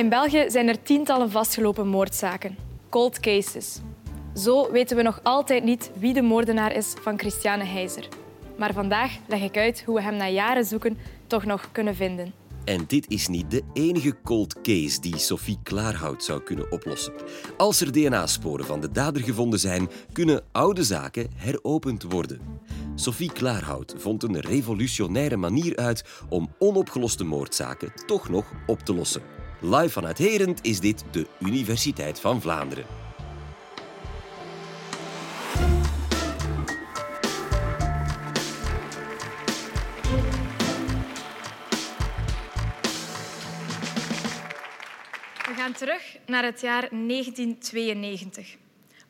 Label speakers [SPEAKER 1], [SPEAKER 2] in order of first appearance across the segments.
[SPEAKER 1] In België zijn er tientallen vastgelopen moordzaken, cold cases. Zo weten we nog altijd niet wie de moordenaar is van Christiane Heizer. Maar vandaag leg ik uit hoe we hem na jaren zoeken toch nog kunnen vinden.
[SPEAKER 2] En dit is niet de enige cold case die Sophie Klaarhout zou kunnen oplossen. Als er DNA-sporen van de dader gevonden zijn, kunnen oude zaken heropend worden. Sophie Klaarhout vond een revolutionaire manier uit om onopgeloste moordzaken toch nog op te lossen. Live vanuit Herent is dit de Universiteit van Vlaanderen.
[SPEAKER 1] We gaan terug naar het jaar 1992.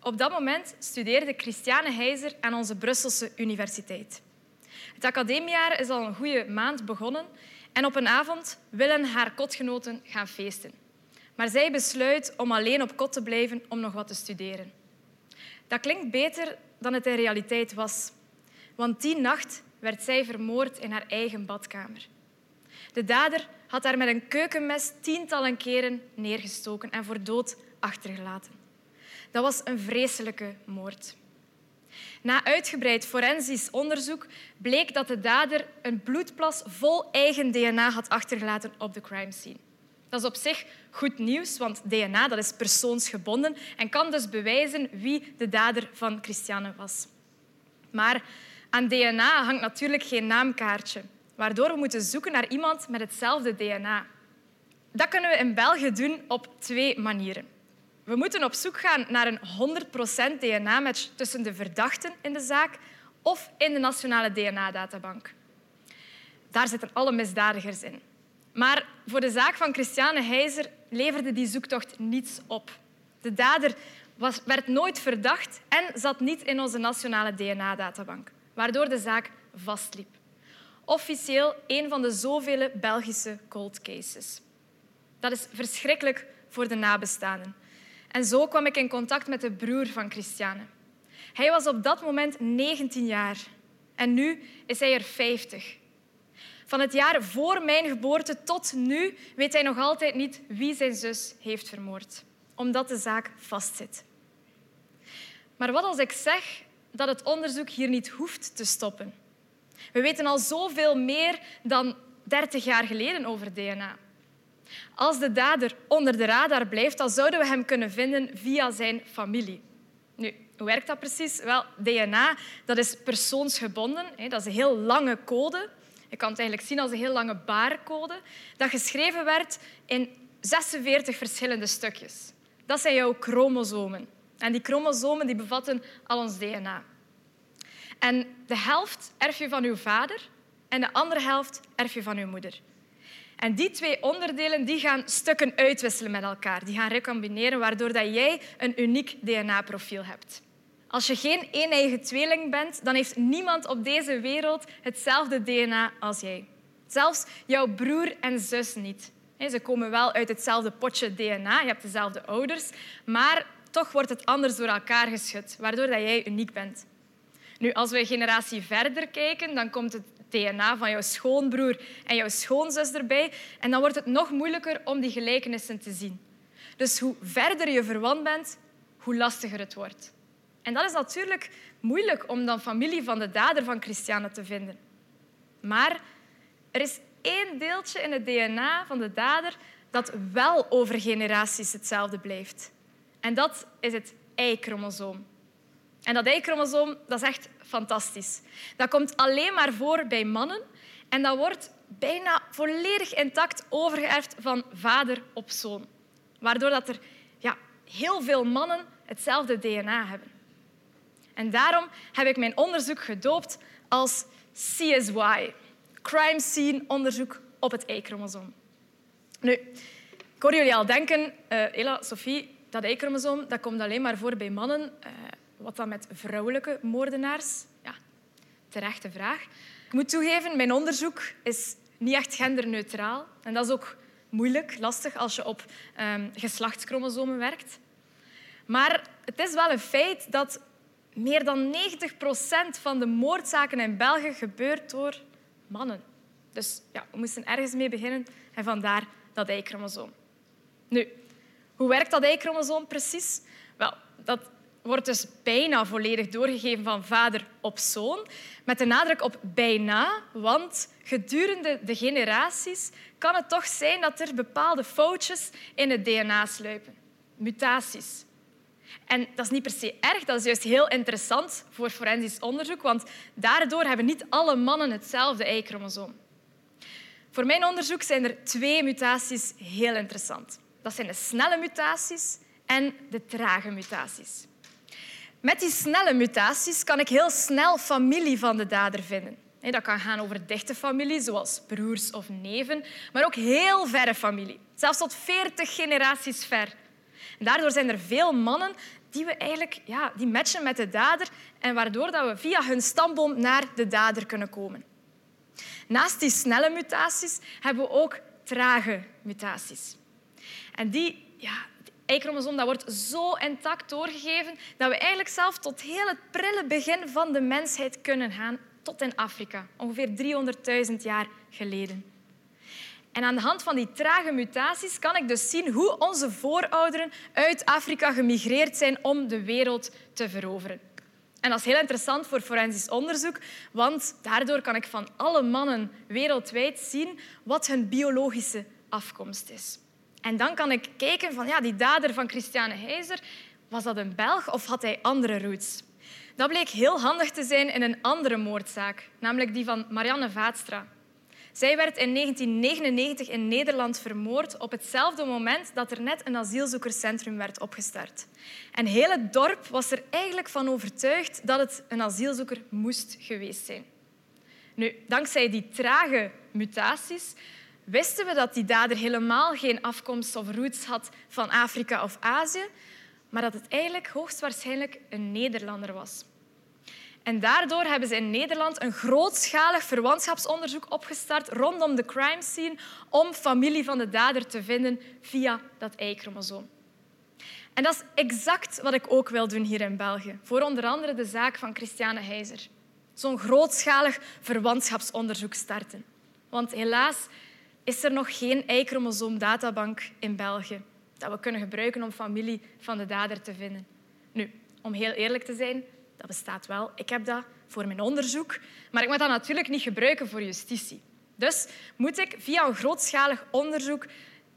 [SPEAKER 1] Op dat moment studeerde Christiane Heizer aan onze Brusselse universiteit. Het academiejaar is al een goede maand begonnen en op een avond willen haar kotgenoten gaan feesten. Maar zij besluit om alleen op kot te blijven om nog wat te studeren. Dat klinkt beter dan het in realiteit was. Want die nacht werd zij vermoord in haar eigen badkamer. De dader had haar met een keukenmes tientallen keren neergestoken en voor dood achtergelaten. Dat was een vreselijke moord. Na uitgebreid forensisch onderzoek bleek dat de dader een bloedplas vol eigen DNA had achtergelaten op de crime scene. Dat is op zich goed nieuws, want DNA dat is persoonsgebonden en kan dus bewijzen wie de dader van Christiane was. Maar aan DNA hangt natuurlijk geen naamkaartje, waardoor we moeten zoeken naar iemand met hetzelfde DNA. Dat kunnen we in België doen op twee manieren. We moeten op zoek gaan naar een 100% DNA-match tussen de verdachten in de zaak of in de nationale DNA-databank. Daar zitten alle misdadigers in. Maar voor de zaak van Christiane Heizer leverde die zoektocht niets op. De dader was, werd nooit verdacht en zat niet in onze nationale DNA-databank, waardoor de zaak vastliep. Officieel een van de zoveel Belgische cold cases. Dat is verschrikkelijk voor de nabestaanden. En zo kwam ik in contact met de broer van Christiane. Hij was op dat moment 19 jaar en nu is hij er 50. Van het jaar voor mijn geboorte tot nu weet hij nog altijd niet wie zijn zus heeft vermoord, omdat de zaak vastzit. Maar wat als ik zeg dat het onderzoek hier niet hoeft te stoppen? We weten al zoveel meer dan 30 jaar geleden over DNA. Als de dader onder de radar blijft, dan zouden we hem kunnen vinden via zijn familie. Nu, hoe werkt dat precies? Wel, DNA dat is persoonsgebonden. Dat is een heel lange code. Je kan het eigenlijk zien als een heel lange barcode dat geschreven werd in 46 verschillende stukjes. Dat zijn jouw chromosomen. En die chromosomen die bevatten al ons DNA. En de helft erf je van je vader en de andere helft erf je van je moeder. En die twee onderdelen die gaan stukken uitwisselen met elkaar. Die gaan recombineren, waardoor dat jij een uniek DNA-profiel hebt. Als je geen één-eigen tweeling bent, dan heeft niemand op deze wereld hetzelfde DNA als jij. Zelfs jouw broer en zus niet. Ze komen wel uit hetzelfde potje DNA, je hebt dezelfde ouders, maar toch wordt het anders door elkaar geschud, waardoor dat jij uniek bent. Nu, als we een generatie verder kijken, dan komt het DNA van jouw schoonbroer en jouw schoonzus erbij. En dan wordt het nog moeilijker om die gelijkenissen te zien. Dus hoe verder je verwant bent, hoe lastiger het wordt. En dat is natuurlijk moeilijk om dan familie van de dader van Christiane te vinden. Maar er is één deeltje in het DNA van de dader dat wel over generaties hetzelfde blijft. En dat is het Y-chromosoom. En dat Y-chromosoom dat is echt fantastisch. Dat komt alleen maar voor bij mannen en dat wordt bijna volledig intact overgeërfd van vader op zoon. Waardoor dat er ja, heel veel mannen hetzelfde DNA hebben. En daarom heb ik mijn onderzoek gedoopt als CSY, Crime Scene Onderzoek op het Y-chromosoom. Nu, ik hoor jullie al denken, uh, Ella, Sophie, dat Y-chromosoom dat komt alleen maar voor bij mannen. Uh, wat dan met vrouwelijke moordenaars? Ja, terechte vraag. Ik moet toegeven, mijn onderzoek is niet echt genderneutraal. En dat is ook moeilijk, lastig als je op um, geslachtschromosomen werkt. Maar het is wel een feit dat meer dan 90 procent van de moordzaken in België gebeurt door mannen. Dus ja, we moesten ergens mee beginnen en vandaar dat Y-chromosoom. Nu, hoe werkt dat Y-chromosoom precies? Wel, dat wordt dus bijna volledig doorgegeven van vader op zoon, met de nadruk op bijna, want gedurende de generaties kan het toch zijn dat er bepaalde foutjes in het DNA sluipen, mutaties. En dat is niet per se erg, dat is juist heel interessant voor forensisch onderzoek, want daardoor hebben niet alle mannen hetzelfde Y-chromosoom. Voor mijn onderzoek zijn er twee mutaties heel interessant. Dat zijn de snelle mutaties en de trage mutaties. Met die snelle mutaties kan ik heel snel familie van de dader vinden. Dat kan gaan over dichte familie, zoals broers of neven, maar ook heel verre familie, zelfs tot 40 generaties ver. En daardoor zijn er veel mannen die we eigenlijk ja, die matchen met de dader en waardoor dat we via hun stamboom naar de dader kunnen komen. Naast die snelle mutaties hebben we ook trage mutaties. En die, ja, Y-chromosoom dat wordt zo intact doorgegeven dat we eigenlijk zelf tot heel het prille begin van de mensheid kunnen gaan, tot in Afrika, ongeveer 300.000 jaar geleden. En aan de hand van die trage mutaties kan ik dus zien hoe onze voorouderen uit Afrika gemigreerd zijn om de wereld te veroveren. En dat is heel interessant voor forensisch onderzoek, want daardoor kan ik van alle mannen wereldwijd zien wat hun biologische afkomst is. En dan kan ik kijken van ja, die dader van Christiane Heizer, was dat een Belg of had hij andere roots? Dat bleek heel handig te zijn in een andere moordzaak, namelijk die van Marianne Vaatstra. Zij werd in 1999 in Nederland vermoord op hetzelfde moment dat er net een asielzoekerscentrum werd opgestart. En heel het dorp was er eigenlijk van overtuigd dat het een asielzoeker moest geweest zijn. Nu, dankzij die trage mutaties wisten we dat die dader helemaal geen afkomst of roots had van Afrika of Azië, maar dat het eigenlijk hoogstwaarschijnlijk een Nederlander was. En daardoor hebben ze in Nederland een grootschalig verwantschapsonderzoek opgestart rondom de crime scene om familie van de dader te vinden via dat Y-chromosoom. En dat is exact wat ik ook wil doen hier in België, voor onder andere de zaak van Christiane Heizer. Zo'n grootschalig verwantschapsonderzoek starten. Want helaas is er nog geen Y-chromosoom-databank in België dat we kunnen gebruiken om familie van de dader te vinden. Nu, om heel eerlijk te zijn, dat bestaat wel. Ik heb dat voor mijn onderzoek, maar ik moet dat natuurlijk niet gebruiken voor justitie. Dus moet ik via een grootschalig onderzoek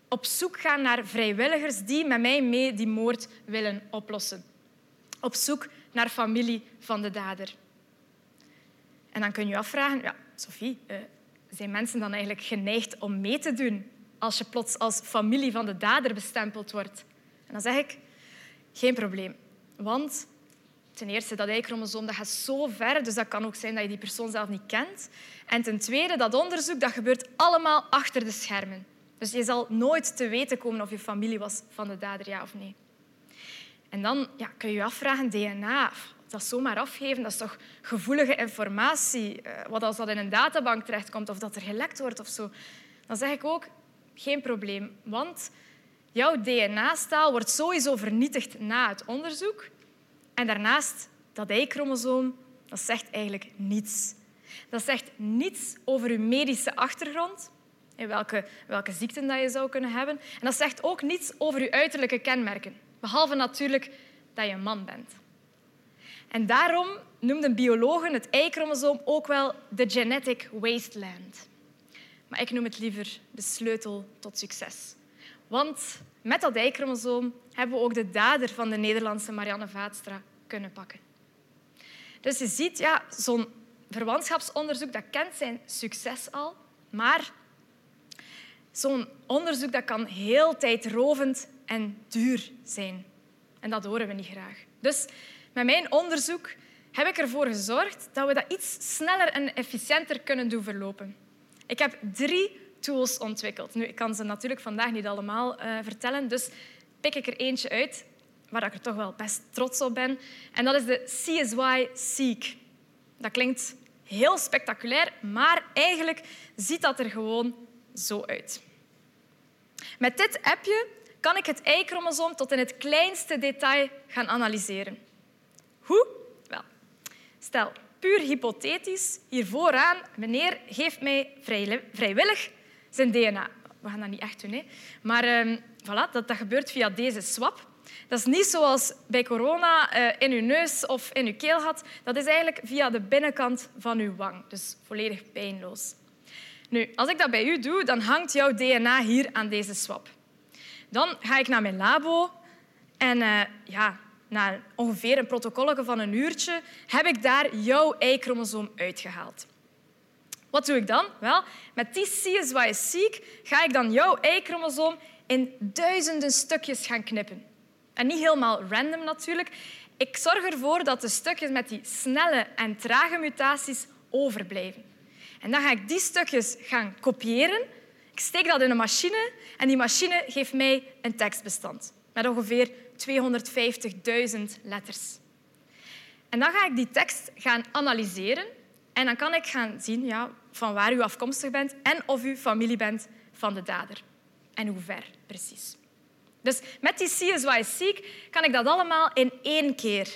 [SPEAKER 1] op zoek gaan naar vrijwilligers die met mij mee die moord willen oplossen. Op zoek naar familie van de dader. En dan kun je je afvragen, ja, Sophie, uh, zijn mensen dan eigenlijk geneigd om mee te doen als je plots als familie van de dader bestempeld wordt? En dan zeg ik, geen probleem. Want ten eerste, dat Y-chromosoom dat gaat zo ver, dus dat kan ook zijn dat je die persoon zelf niet kent. En ten tweede, dat onderzoek dat gebeurt allemaal achter de schermen. Dus je zal nooit te weten komen of je familie was van de dader, ja of nee. En dan ja, kun je je afvragen, DNA, dat zomaar afgeven, dat is toch gevoelige informatie. Eh, wat als dat in een databank terechtkomt of dat er gelekt wordt of zo. Dan zeg ik ook, geen probleem. Want jouw DNA-staal wordt sowieso vernietigd na het onderzoek. En daarnaast, dat Y-chromosoom, dat zegt eigenlijk niets. Dat zegt niets over je medische achtergrond, en welke, welke ziekten dat je zou kunnen hebben. En dat zegt ook niets over je uiterlijke kenmerken, behalve natuurlijk dat je een man bent. En daarom noemden biologen het Y-chromosoom ook wel de genetic wasteland. Maar ik noem het liever de sleutel tot succes. Want met dat Y-chromosoom hebben we ook de dader van de Nederlandse Marianne Vaatstra kunnen pakken. Dus je ziet, ja, zo'n verwantschapsonderzoek dat kent zijn succes al, maar zo'n onderzoek dat kan heel tijdrovend en duur zijn. En dat horen we niet graag. Dus met mijn onderzoek heb ik ervoor gezorgd dat we dat iets sneller en efficiënter kunnen doen verlopen. Ik heb drie tools ontwikkeld. Nu, ik kan ze natuurlijk vandaag niet allemaal uh, vertellen, dus pik ik er eentje uit waar ik er toch wel best trots op ben. En dat is de CSY Seek. Dat klinkt heel spectaculair, maar eigenlijk ziet dat er gewoon zo uit. Met dit appje kan ik het Y-chromosoom tot in het kleinste detail gaan analyseren. Hoe? Wel, stel, puur hypothetisch, hier vooraan, meneer geeft mij vrijwillig zijn DNA. We gaan dat niet echt doen, hè. maar uh, voilà, dat, dat gebeurt via deze swap. Dat is niet zoals bij corona uh, in uw neus of in uw keelgat. Dat is eigenlijk via de binnenkant van uw wang. Dus volledig pijnloos. Nu, als ik dat bij u doe, dan hangt jouw DNA hier aan deze swap. Dan ga ik naar mijn labo en uh, ja, na ongeveer een protocol van een uurtje heb ik daar jouw Y-chromosoom uitgehaald. Wat doe ik dan? Wel, met die CSY-seq ga ik dan jouw Y-chromosoom in duizenden stukjes gaan knippen. En niet helemaal random natuurlijk. Ik zorg ervoor dat de stukjes met die snelle en trage mutaties overblijven. En dan ga ik die stukjes gaan kopiëren. Ik steek dat in een machine en die machine geeft mij een tekstbestand met ongeveer 250.000 letters. En dan ga ik die tekst gaan analyseren en dan kan ik gaan zien ja, van waar u afkomstig bent en of u familie bent van de dader. En hoe ver precies. Dus met die CSY-seq kan ik dat allemaal in één keer.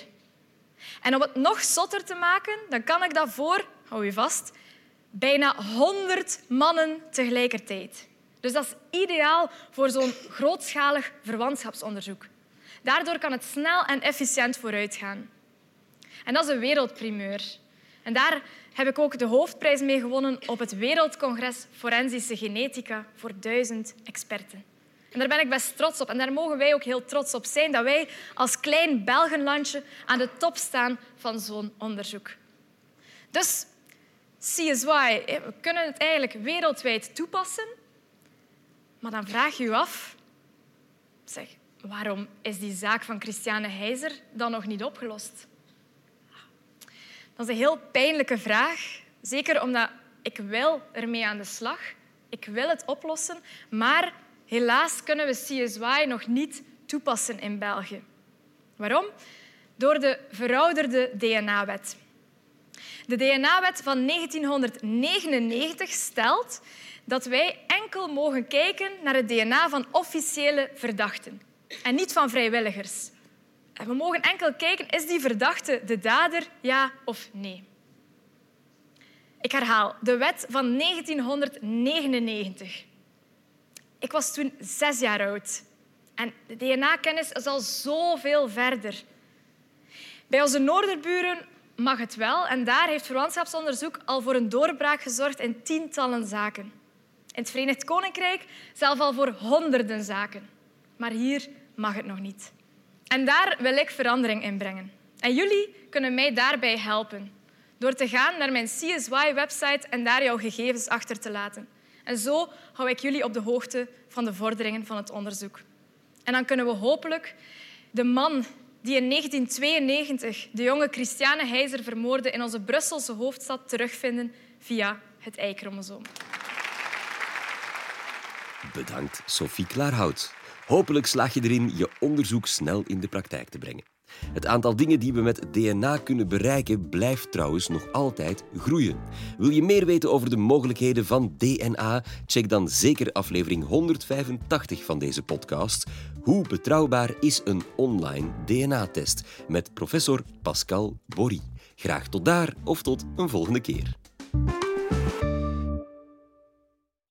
[SPEAKER 1] En om het nog zotter te maken, dan kan ik dat voor, hou je vast, bijna 100 mannen tegelijkertijd. Dus dat is ideaal voor zo'n grootschalig verwantschapsonderzoek. Daardoor kan het snel en efficiënt vooruitgaan. En dat is een wereldprimeur. En daar heb ik ook de hoofdprijs mee gewonnen op het Wereldcongres Forensische Genetica voor duizend experten. En daar ben ik best trots op. En daar mogen wij ook heel trots op zijn dat wij als klein Belgenlandje aan de top staan van zo'n onderzoek. Dus CSY, we kunnen het eigenlijk wereldwijd toepassen. Maar dan vraag je je af, zeg, waarom is die zaak van Christiane Heizer dan nog niet opgelost? Dat is een heel pijnlijke vraag. Zeker omdat ik wil ermee aan de slag. Ik wil het oplossen. Maar helaas kunnen we CSY nog niet toepassen in België. Waarom? Door de verouderde DNA-wet. De DNA-wet van 1999 stelt dat wij enkel mogen kijken naar het DNA van officiële verdachten en niet van vrijwilligers. we mogen enkel kijken, is die verdachte de dader, ja of nee? Ik herhaal, de wet van 1999. Ik was toen zes jaar oud. En de DNA-kennis is al zoveel verder. Bij onze noorderburen mag het wel en daar heeft verwantschapsonderzoek al voor een doorbraak gezorgd in tientallen zaken. In het Verenigd Koninkrijk zelf al voor honderden zaken. Maar hier mag het nog niet. En daar wil ik verandering in brengen. En jullie kunnen mij daarbij helpen door te gaan naar mijn CSY-website en daar jouw gegevens achter te laten. En zo hou ik jullie op de hoogte van de vorderingen van het onderzoek. En dan kunnen we hopelijk de man die in 1992 de jonge Christiane Heizer vermoordde in onze Brusselse hoofdstad terugvinden via het Y-chromosoom.
[SPEAKER 2] Bedankt, Sophie Klaarhout. Hopelijk slaag je erin je onderzoek snel in de praktijk te brengen. Het aantal dingen die we met DNA kunnen bereiken blijft trouwens nog altijd groeien. Wil je meer weten over de mogelijkheden van DNA? Check dan zeker aflevering 185 van deze podcast. Hoe betrouwbaar is een online DNA-test? Met professor Pascal Bory. Graag tot daar of tot een volgende keer.